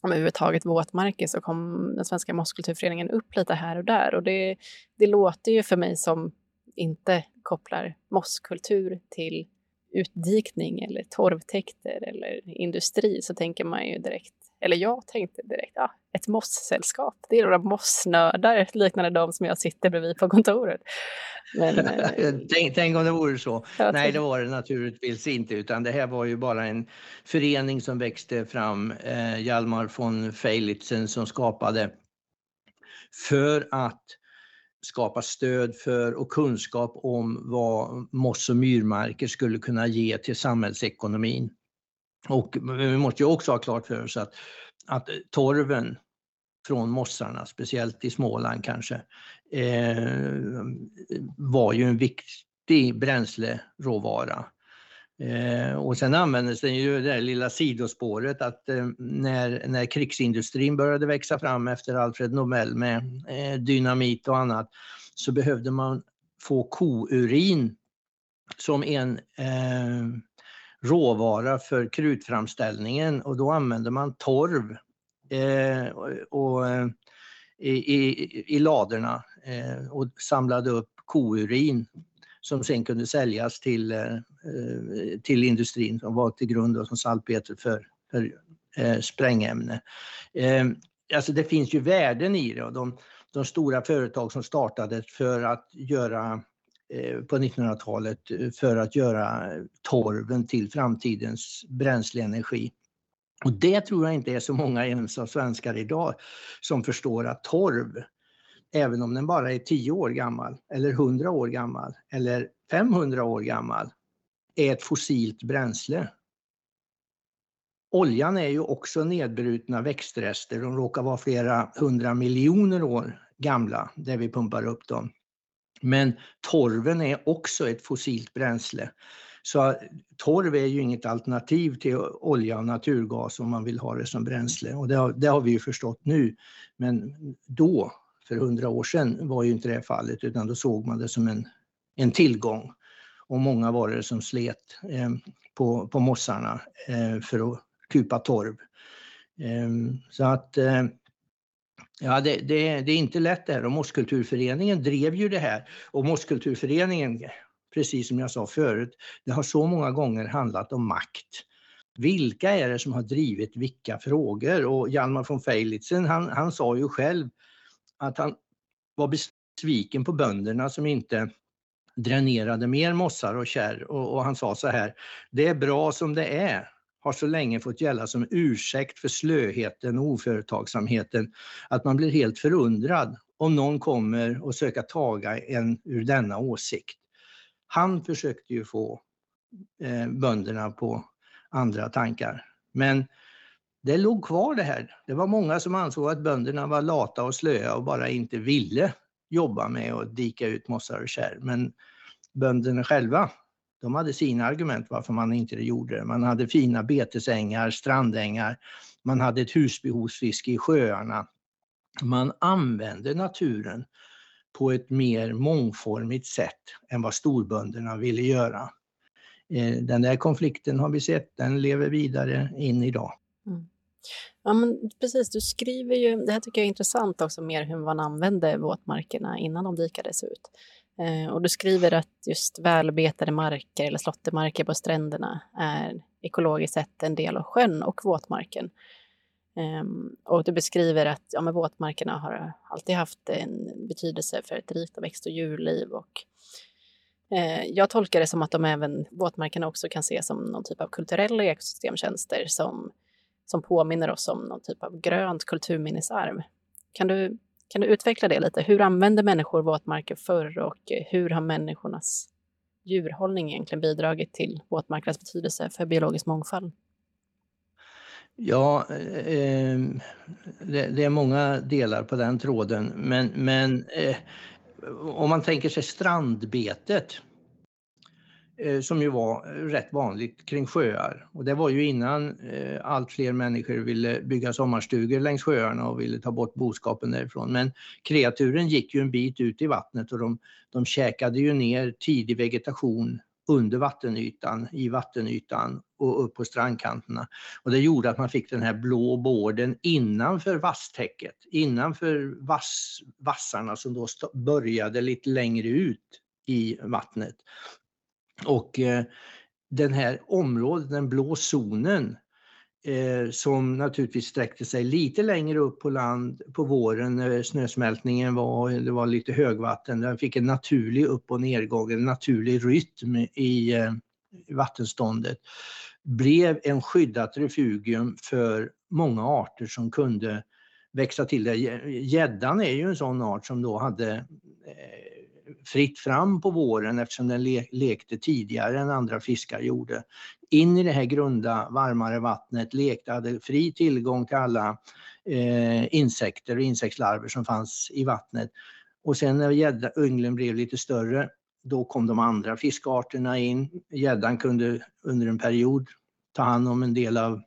om överhuvudtaget våtmarker så kom den svenska mosskulturföreningen upp lite här och där och det, det låter ju för mig som inte kopplar mosskultur till utdikning eller torvtäkter eller industri så tänker man ju direkt, eller jag tänkte direkt, ja, ett mosssällskap. Det är några mossnördar liknande de som jag sitter bredvid på kontoret. Men, eh, tänk, tänk, om det vore så. Nej, det var det naturligtvis inte, utan det här var ju bara en förening som växte fram, eh, Hjalmar von Feilitzen som skapade för att skapa stöd för och kunskap om vad moss och myrmarker skulle kunna ge till samhällsekonomin. Och vi måste ju också ha klart för oss att, att torven från mossarna, speciellt i Småland kanske, eh, var ju en viktig bränsleråvara. Eh, och sen användes den ju det där lilla sidospåret att eh, när, när krigsindustrin började växa fram efter Alfred Nobel med eh, dynamit och annat så behövde man få kourin som en eh, råvara för krutframställningen. Och då använde man torv eh, och, eh, i, i, i ladorna eh, och samlade upp kourin som sen kunde säljas till, eh, eh, till industrin som var till grund som salpeter för, för eh, sprängämne. Alltså det finns ju värden i det och de, de stora företag som startades för att göra på 1900-talet för att göra torven till framtidens bränsleenergi. Och det tror jag inte är så många ens av svenskar idag som förstår att torv även om den bara är 10 år gammal eller 100 år gammal eller 500 år gammal, är ett fossilt bränsle. Oljan är ju också nedbrutna växtrester, de råkar vara flera hundra miljoner år gamla, där vi pumpar upp dem. Men torven är också ett fossilt bränsle. Så torv är ju inget alternativ till olja och naturgas om man vill ha det som bränsle och det har, det har vi ju förstått nu. Men då för hundra år sedan var ju inte det fallet utan då såg man det som en, en tillgång. Och många var det som slet eh, på, på mossarna eh, för att kupa torv. Eh, så att eh, Ja, det, det, det, är inte lätt det här och Mosskulturföreningen drev ju det här. Och Mosskulturföreningen, precis som jag sa förut, det har så många gånger handlat om makt. Vilka är det som har drivit vilka frågor? Och Hjalmar von Feilitzen, han, han sa ju själv att han var besviken på bönderna som inte dränerade mer mossar och kärr och, och han sa så här, det är bra som det är, har så länge fått gälla som ursäkt för slöheten och oföretagsamheten att man blir helt förundrad om någon kommer och söka taga en ur denna åsikt. Han försökte ju få eh, bönderna på andra tankar. Men det låg kvar det här. Det var många som ansåg att bönderna var lata och slöa och bara inte ville jobba med att dika ut mossar och kärr. Men bönderna själva, de hade sina argument varför man inte gjorde det. Man hade fina betesängar, strandängar, man hade ett husbehovsfiske i sjöarna. Man använde naturen på ett mer mångformigt sätt än vad storbönderna ville göra. Eh, den där konflikten har vi sett, den lever vidare in idag. Mm. Ja, men precis. Du skriver ju, det här tycker jag är intressant också, mer hur man använde våtmarkerna innan de dikades ut. Eh, och du skriver att just välbetade marker eller slåttermarker på stränderna är ekologiskt sett en del av sjön och våtmarken. Eh, och du beskriver att ja, men våtmarkerna har alltid haft en betydelse för ett rikt växt och djurliv och eh, jag tolkar det som att de även, våtmarkerna också kan ses som någon typ av kulturella ekosystemtjänster som som påminner oss om någon typ av grönt kulturminnesarv. Kan du, kan du utveckla det lite? Hur använde människor våtmarker förr och hur har människornas djurhållning egentligen bidragit till våtmarkernas betydelse för biologisk mångfald? Ja, eh, det, det, är många delar på den tråden, men, men eh, om man tänker sig strandbetet Eh, som ju var eh, rätt vanligt kring sjöar. Och det var ju innan eh, allt fler människor ville bygga sommarstugor längs sjöarna och ville ta bort boskapen därifrån. Men kreaturen gick ju en bit ut i vattnet och de, de käkade ju ner tidig vegetation under vattenytan, i vattenytan och upp på strandkanterna. Och det gjorde att man fick den här blå bården innanför vasstäcket, innanför vass, vassarna som då började lite längre ut i vattnet. Och eh, den här området, den blå zonen, eh, som naturligtvis sträckte sig lite längre upp på land på våren när snösmältningen var, det var lite högvatten, den fick en naturlig upp och nedgång, en naturlig rytm i eh, vattenståndet, blev en skyddat refugium för många arter som kunde växa till det. Gäddan är ju en sån art som då hade eh, fritt fram på våren eftersom den le lekte tidigare än andra fiskar gjorde. In i det här grunda, varmare vattnet, lekte, hade fri tillgång till alla eh, insekter och insektslarver som fanns i vattnet. Och sen när gäddunglen blev lite större, då kom de andra fiskarterna in. Gäddan kunde under en period ta hand om en del av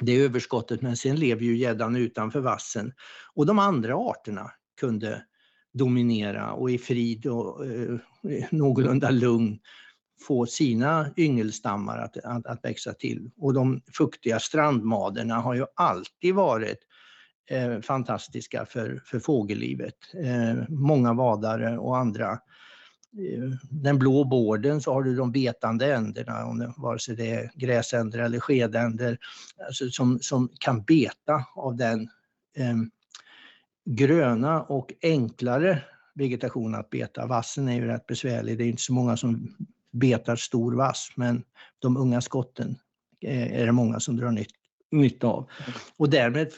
det överskottet men sen lever ju gäddan utanför vassen. Och de andra arterna kunde dominera och i frid och eh, någorlunda lugn få sina yngelstammar att, att, att växa till. Och de fuktiga strandmaderna har ju alltid varit eh, fantastiska för, för fågellivet. Eh, många vadare och andra. Eh, den blå bården så har du de betande änderna, om det, vare sig det är gräsänder eller skedänder, alltså som, som kan beta av den eh, gröna och enklare vegetation att beta. Vassen är ju rätt besvärlig, det är inte så många som betar stor vass, men de unga skotten eh, är det många som drar nytt, nytta av. Och därmed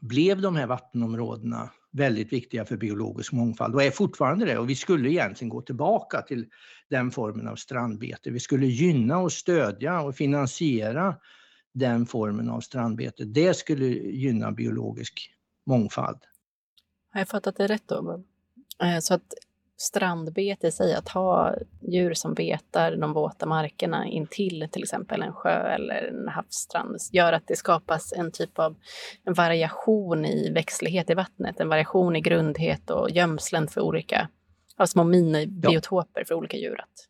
blev de här vattenområdena väldigt viktiga för biologisk mångfald och är fortfarande det. Och vi skulle egentligen gå tillbaka till den formen av strandbete. Vi skulle gynna och stödja och finansiera den formen av strandbete. Det skulle gynna biologisk mångfald. Har jag fattat det rätt då? Eh, så att strandbete i sig, att ha djur som betar de våta markerna intill till exempel en sjö eller en havsstrand, gör att det skapas en typ av en variation i växtlighet i vattnet, en variation i grundhet och gömslen för olika, ja, små minibiotoper ja. för olika djur att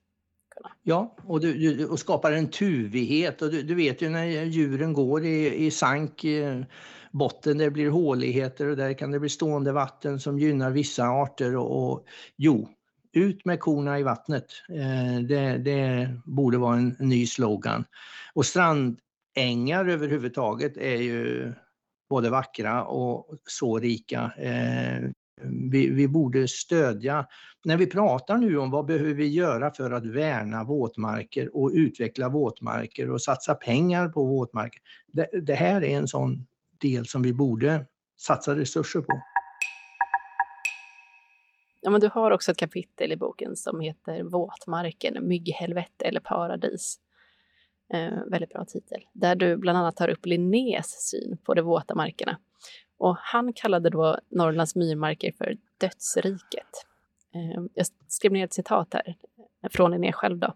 människorna. Ja, och, du, och skapar en tuvighet. Och du, du, vet ju när djuren går i, i sank, i botten, det blir håligheter och där kan det bli stående vatten som gynnar vissa arter. Och, och jo, ut med korna i vattnet. Eh, det, det, borde vara en ny slogan. Och strandängar överhuvudtaget är ju både vackra och så rika. Eh, vi, vi, borde stödja, när vi pratar nu om vad behöver vi göra för att värna våtmarker och utveckla våtmarker och satsa pengar på våtmarker. Det, det här är en sån del som vi borde satsa resurser på. Ja, men du har också ett kapitel i boken som heter Våtmarken, mygghelvete eller paradis. Eh, väldigt bra titel. Där du bland annat tar upp Linnés syn på de våta markerna. Och han kallade då Norrlands myrmarker för dödsriket. Eh, jag skrev ner ett citat här från Linné själv då.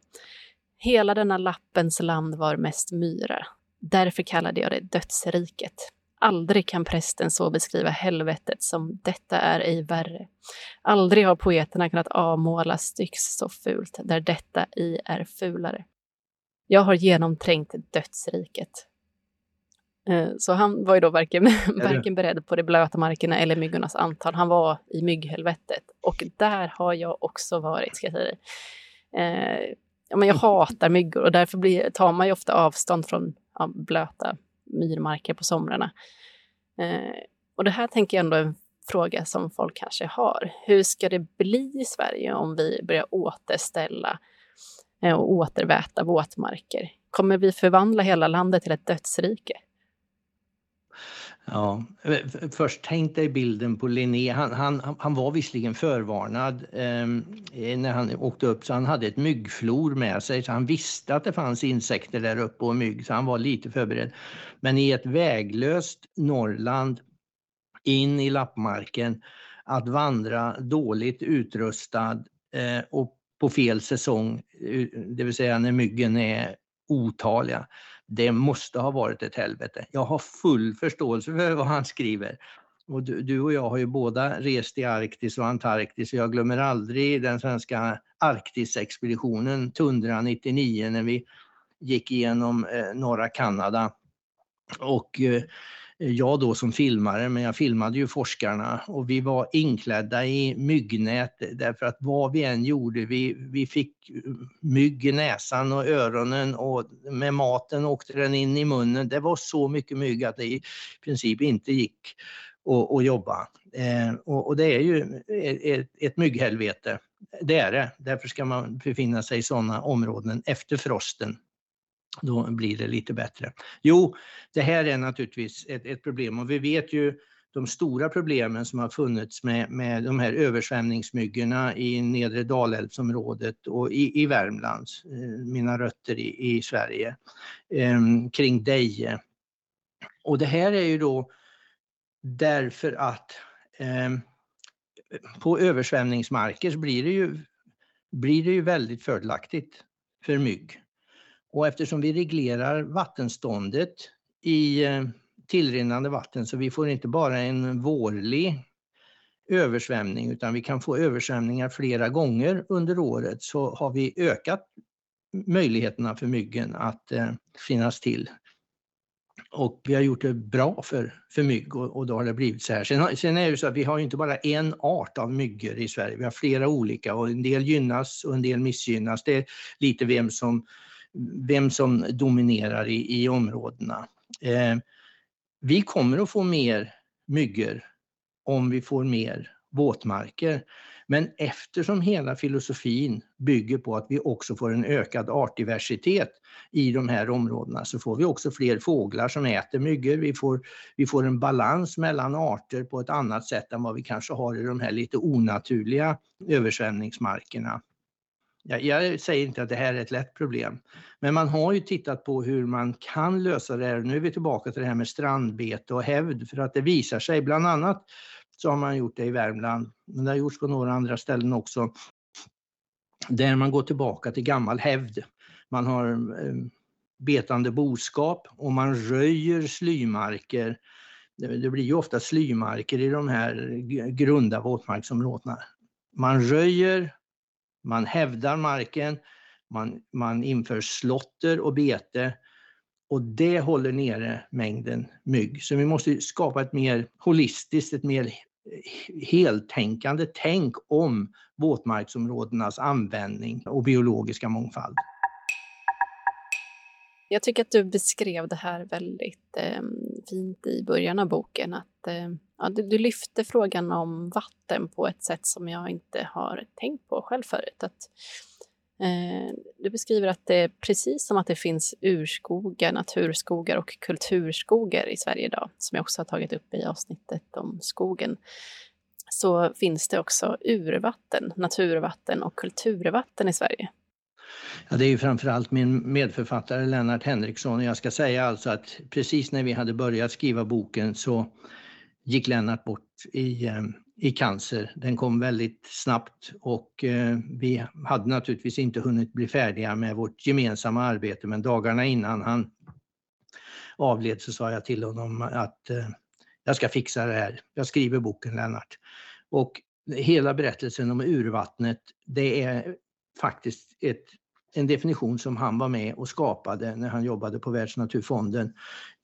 Hela denna lappens land var mest myra. Därför kallade jag det dödsriket. Aldrig kan prästen så beskriva helvetet som detta är ej värre. Aldrig har poeterna kunnat avmåla Styx så fult, där detta i är fulare. Jag har genomträngt dödsriket. Eh, så han var ju då varken, varken beredd på de blöta markerna eller myggornas antal. Han var i mygghelvetet. Och där har jag också varit, ska jag säga dig. Eh, jag hatar myggor och därför blir, tar man ju ofta avstånd från ja, blöta myrmarker på somrarna. Eh, och det här tänker jag ändå är en fråga som folk kanske har. Hur ska det bli i Sverige om vi börjar återställa eh, och återväta våtmarker? Kommer vi förvandla hela landet till ett dödsrike? Ja, eh, först tänk dig bilden på Linné. Han, han, han var visserligen förvarnad ehm, eh, när han åkte upp så han hade ett myggflor med sig så han visste att det fanns insekter där uppe och mygg så han var lite förberedd. Men i ett väglöst Norrland in i lappmarken att vandra dåligt utrustad eh, och på fel säsong, eh, det vill säga när myggen är otaliga det måste ha varit ett helvete. Jag har full förståelse för vad han skriver. Och du, du, och jag har ju båda rest i Arktis och Antarktis och jag glömmer aldrig den svenska Arktisexpeditionen, Tundra 99, när vi gick igenom eh, norra Kanada. Och eh, jag då som filmare, men jag filmade ju forskarna och vi var inklädda i myggnät därför att vad vi än gjorde, vi, vi fick mygg i näsan och öronen och med maten åkte den in i munnen. Det var så mycket mygg att det i princip inte gick att, att jobba. Eh, och, och, det är ju ett, ett mygghelvete. Det är det. Därför ska man befinna sig i sådana områden efter frosten då blir det lite bättre. Jo, det här är naturligtvis ett, ett, problem och vi vet ju de stora problemen som har funnits med, med de här översvämningsmyggorna i nedre Dalälvsområdet och i, i Värmland, eh, mina rötter i, i Sverige, eh, kring Deje. Och det här är ju då därför att eh, på översvämningsmarker blir det ju, blir det ju väldigt fördelaktigt för mygg. Och eftersom vi reglerar vattenståndet i eh, tillrinnande vatten så vi får inte bara en vårlig översvämning utan vi kan få översvämningar flera gånger under året så har vi ökat möjligheterna för myggen att eh, finnas till. Och vi har gjort det bra för, för mygg och, och då har det blivit så här. Sen, sen är det så att vi har inte bara en art av myggor i Sverige, vi har flera olika och en del gynnas och en del missgynnas. Det är lite vem som vem som dominerar i, i områdena. Eh, vi kommer att få mer myggor om vi får mer våtmarker. Men eftersom hela filosofin bygger på att vi också får en ökad artdiversitet i de här områdena så får vi också fler fåglar som äter myggor. Vi får, vi får en balans mellan arter på ett annat sätt än vad vi kanske har i de här lite onaturliga översvämningsmarkerna. Jag, jag, säger inte att det här är ett lätt problem, men man har ju tittat på hur man kan lösa det här. Nu är vi tillbaka till det här med strandbete och hävd för att det visar sig, bland annat så har man gjort det i Värmland, men det har gjorts på några andra ställen också, där man går tillbaka till gammal hävd. Man har eh, betande boskap och man röjer slymarker. Det blir ju ofta slymarker i de här grunda våtmarksområdena. Man röjer man hävdar marken, man, man inför slotter och bete och det håller nere mängden mygg. Så vi måste skapa ett mer holistiskt, ett mer heltänkande tänk om våtmarksområdenas användning och biologiska mångfald. Jag tycker att du beskrev det här väldigt eh, fint i början av boken. Att, eh, ja, du, du, lyfte frågan om vatten på ett sätt som jag inte har tänkt på själv förut. Att, eh, du beskriver att det är precis som att det finns urskogar, naturskogar och kulturskogar i Sverige idag, som jag också har tagit upp i avsnittet om skogen, så finns det också urvatten, naturvatten och kulturvatten i Sverige. Ja, det är ju framförallt min medförfattare Lennart Henriksson. Jag ska säga alltså att precis när vi hade börjat skriva boken så gick Lennart bort i, eh, i cancer. Den kom väldigt snabbt och eh, vi hade naturligtvis inte hunnit bli färdiga med vårt gemensamma arbete men dagarna innan han avled så sa jag till honom att eh, jag ska fixa det här. Jag skriver boken Lennart. Och hela berättelsen om urvattnet, det är faktiskt ett en definition som han var med och skapade när han jobbade på Världsnaturfonden.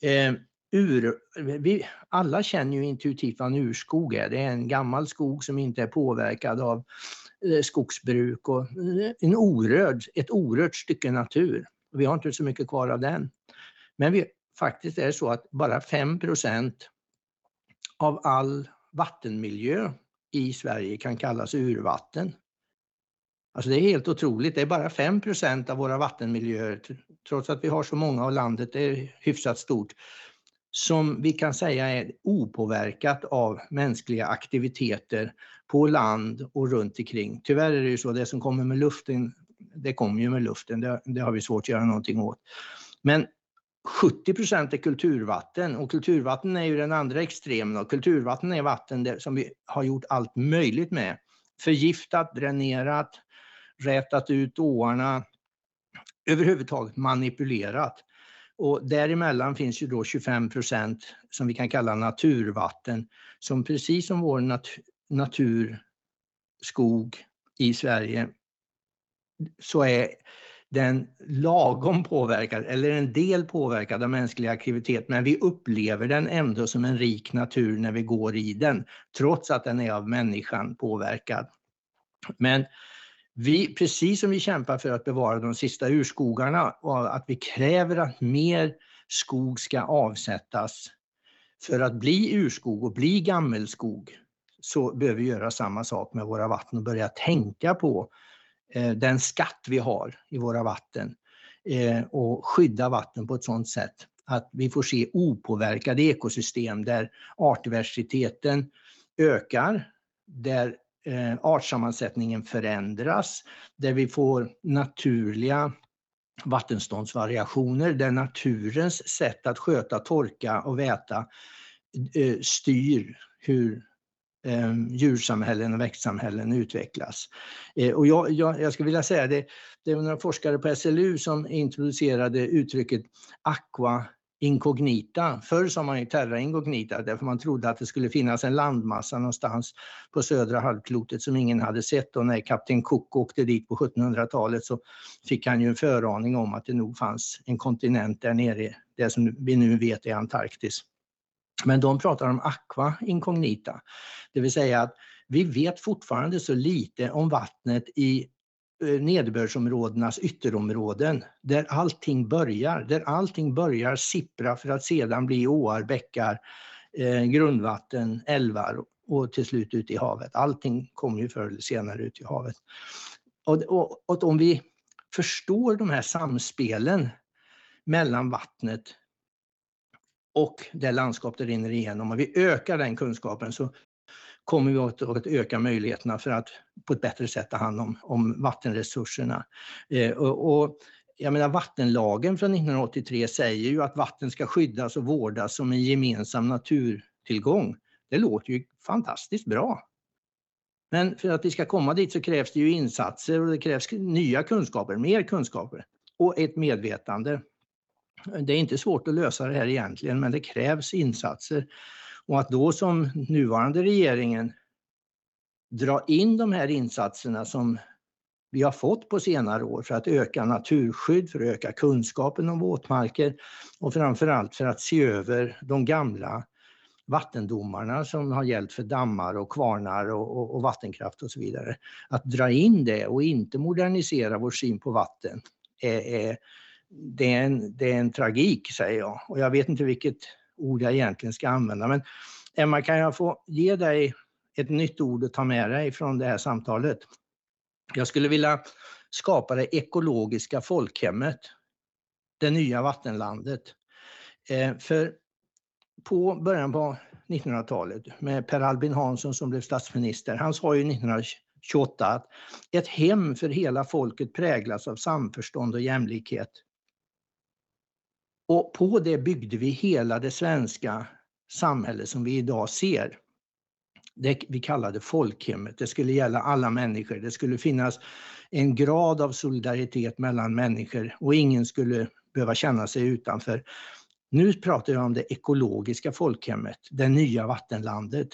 Eh, ur, vi, alla känner ju intuitivt vad en urskog är. Det är en gammal skog som inte är påverkad av eh, skogsbruk och eh, en orörd, ett orört stycke natur. Vi har inte så mycket kvar av den. Men vi, faktiskt är det så att bara 5% av all vattenmiljö i Sverige kan kallas urvatten. Alltså det är helt otroligt. Det är bara 5% av våra vattenmiljöer, trots att vi har så många och landet är hyfsat stort, som vi kan säga är opåverkat av mänskliga aktiviteter på land och runt omkring. Tyvärr är det ju så, det som kommer med luften, det kommer ju med luften, det, det har vi svårt att göra någonting åt. Men 70 procent är kulturvatten och kulturvatten är ju den andra extremen. kulturvatten är vatten som vi har gjort allt möjligt med. Förgiftat, dränerat, rätat ut åarna, överhuvudtaget manipulerat. Och däremellan finns ju då 25 procent som vi kan kalla naturvatten som precis som vår nat naturskog i Sverige så är den lagom påverkad, eller en del påverkad av mänsklig aktivitet, men vi upplever den ändå som en rik natur när vi går i den, trots att den är av människan påverkad. Men vi, precis som vi kämpar för att bevara de sista urskogarna och att vi kräver att mer skog ska avsättas för att bli urskog och bli gammelskog, så behöver vi göra samma sak med våra vatten och börja tänka på eh, den skatt vi har i våra vatten eh, och skydda vatten på ett sådant sätt att vi får se opåverkade ekosystem där artdiversiteten ökar, där eh, artsammansättningen förändras, där vi får naturliga vattenståndsvariationer, där naturens sätt att sköta torka och väta eh, styr hur eh, djursamhällen och växtsamhällen utvecklas. Eh, och jag, jag, jag skulle vilja säga det, det var några forskare på SLU som introducerade uttrycket aqua inkognita. Förr sa man ju terra incognita därför man trodde att det skulle finnas en landmassa någonstans på södra halvklotet som ingen hade sett och när kapten Cook åkte dit på 1700-talet så fick han ju en föraning om att det nog fanns en kontinent där nere, det som vi nu vet är Antarktis. Men de pratar om aqua incognita, det vill säga att vi vet fortfarande så lite om vattnet i Eh, nederbördsområdenas ytterområden där allting börjar, där allting börjar sippra för att sedan bli åar, bäckar, eh, grundvatten, älvar och till slut ut i havet. Allting kommer ju förr eller senare ut i havet. Och, och, och om vi förstår de här samspelen mellan vattnet och det landskap det rinner igenom och vi ökar den kunskapen så kommer vi att, öka möjligheterna för att på ett bättre sätt ta hand om, om vattenresurserna. Eh, och, och, jag menar vattenlagen från 1983 säger ju att vatten ska skyddas och vårdas som en gemensam naturtillgång. Det låter ju fantastiskt bra. Men för att vi ska komma dit så krävs det ju insatser och det krävs nya kunskaper, mer kunskaper och ett medvetande. Det är inte svårt att lösa det här egentligen, men det krävs insatser. Och att då som nuvarande regeringen dra in de här insatserna som vi har fått på senare år för att öka naturskydd, för att öka kunskapen om våtmarker och framförallt för att se över de gamla vattendomarna som har gällt för dammar och kvarnar och, och, och, vattenkraft och så vidare. Att dra in det och inte modernisera vår syn på vatten är, är, det är, en, det är en tragik, säger jag. Och jag vet inte vilket ord jag egentligen ska använda. Men Emma, kan jag få ge dig ett nytt ord att ta med dig från det här samtalet? Jag skulle vilja skapa det ekologiska folkhemmet, det nya vattenlandet. Eh, för på början på 1900-talet med Per Albin Hansson som blev statsminister, han sa ju 1928 att ett hem för hela folket präglas av samförstånd och jämlikhet. Och på det byggde vi hela det svenska samhälle som vi idag ser. Det vi kallade folkhemmet. Det skulle gälla alla människor. Det skulle finnas en grad av solidaritet mellan människor och ingen skulle behöva känna sig utanför. Nu pratar jag om det ekologiska folkhemmet, det nya vattenlandet.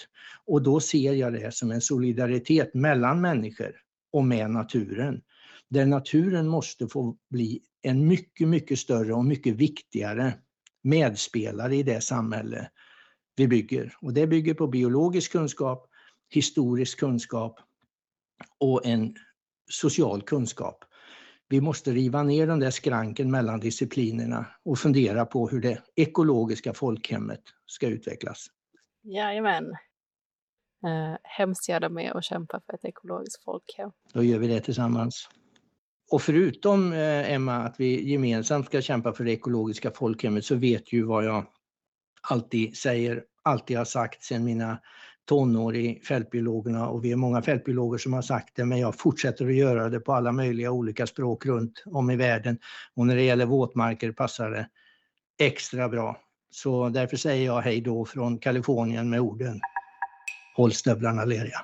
Och då ser jag det som en solidaritet mellan människor och med naturen. Där naturen måste få bli en mycket, mycket större och mycket viktigare medspelare i det samhälle vi bygger. Och det bygger på biologisk kunskap, historisk kunskap och en social kunskap. Vi måste riva ner den där skranken mellan disciplinerna och fundera på hur det ekologiska folkhemmet ska utvecklas. Jajamän. Eh, hemskt gärna med och kämpa för ett ekologiskt folkhem. Då gör vi det tillsammans. Och förutom eh, Emma att vi gemensamt ska kämpa för det ekologiska folkhemmet så vet ju vad jag alltid säger, alltid har sagt sedan mina tonår i fältbiologerna och vi är många fältbiologer som har sagt det men jag fortsätter att göra det på alla möjliga olika språk runt om i världen och när det gäller våtmarker passar det extra bra. Så därför säger jag hej då från Kalifornien med orden Håll stövlarna leriga.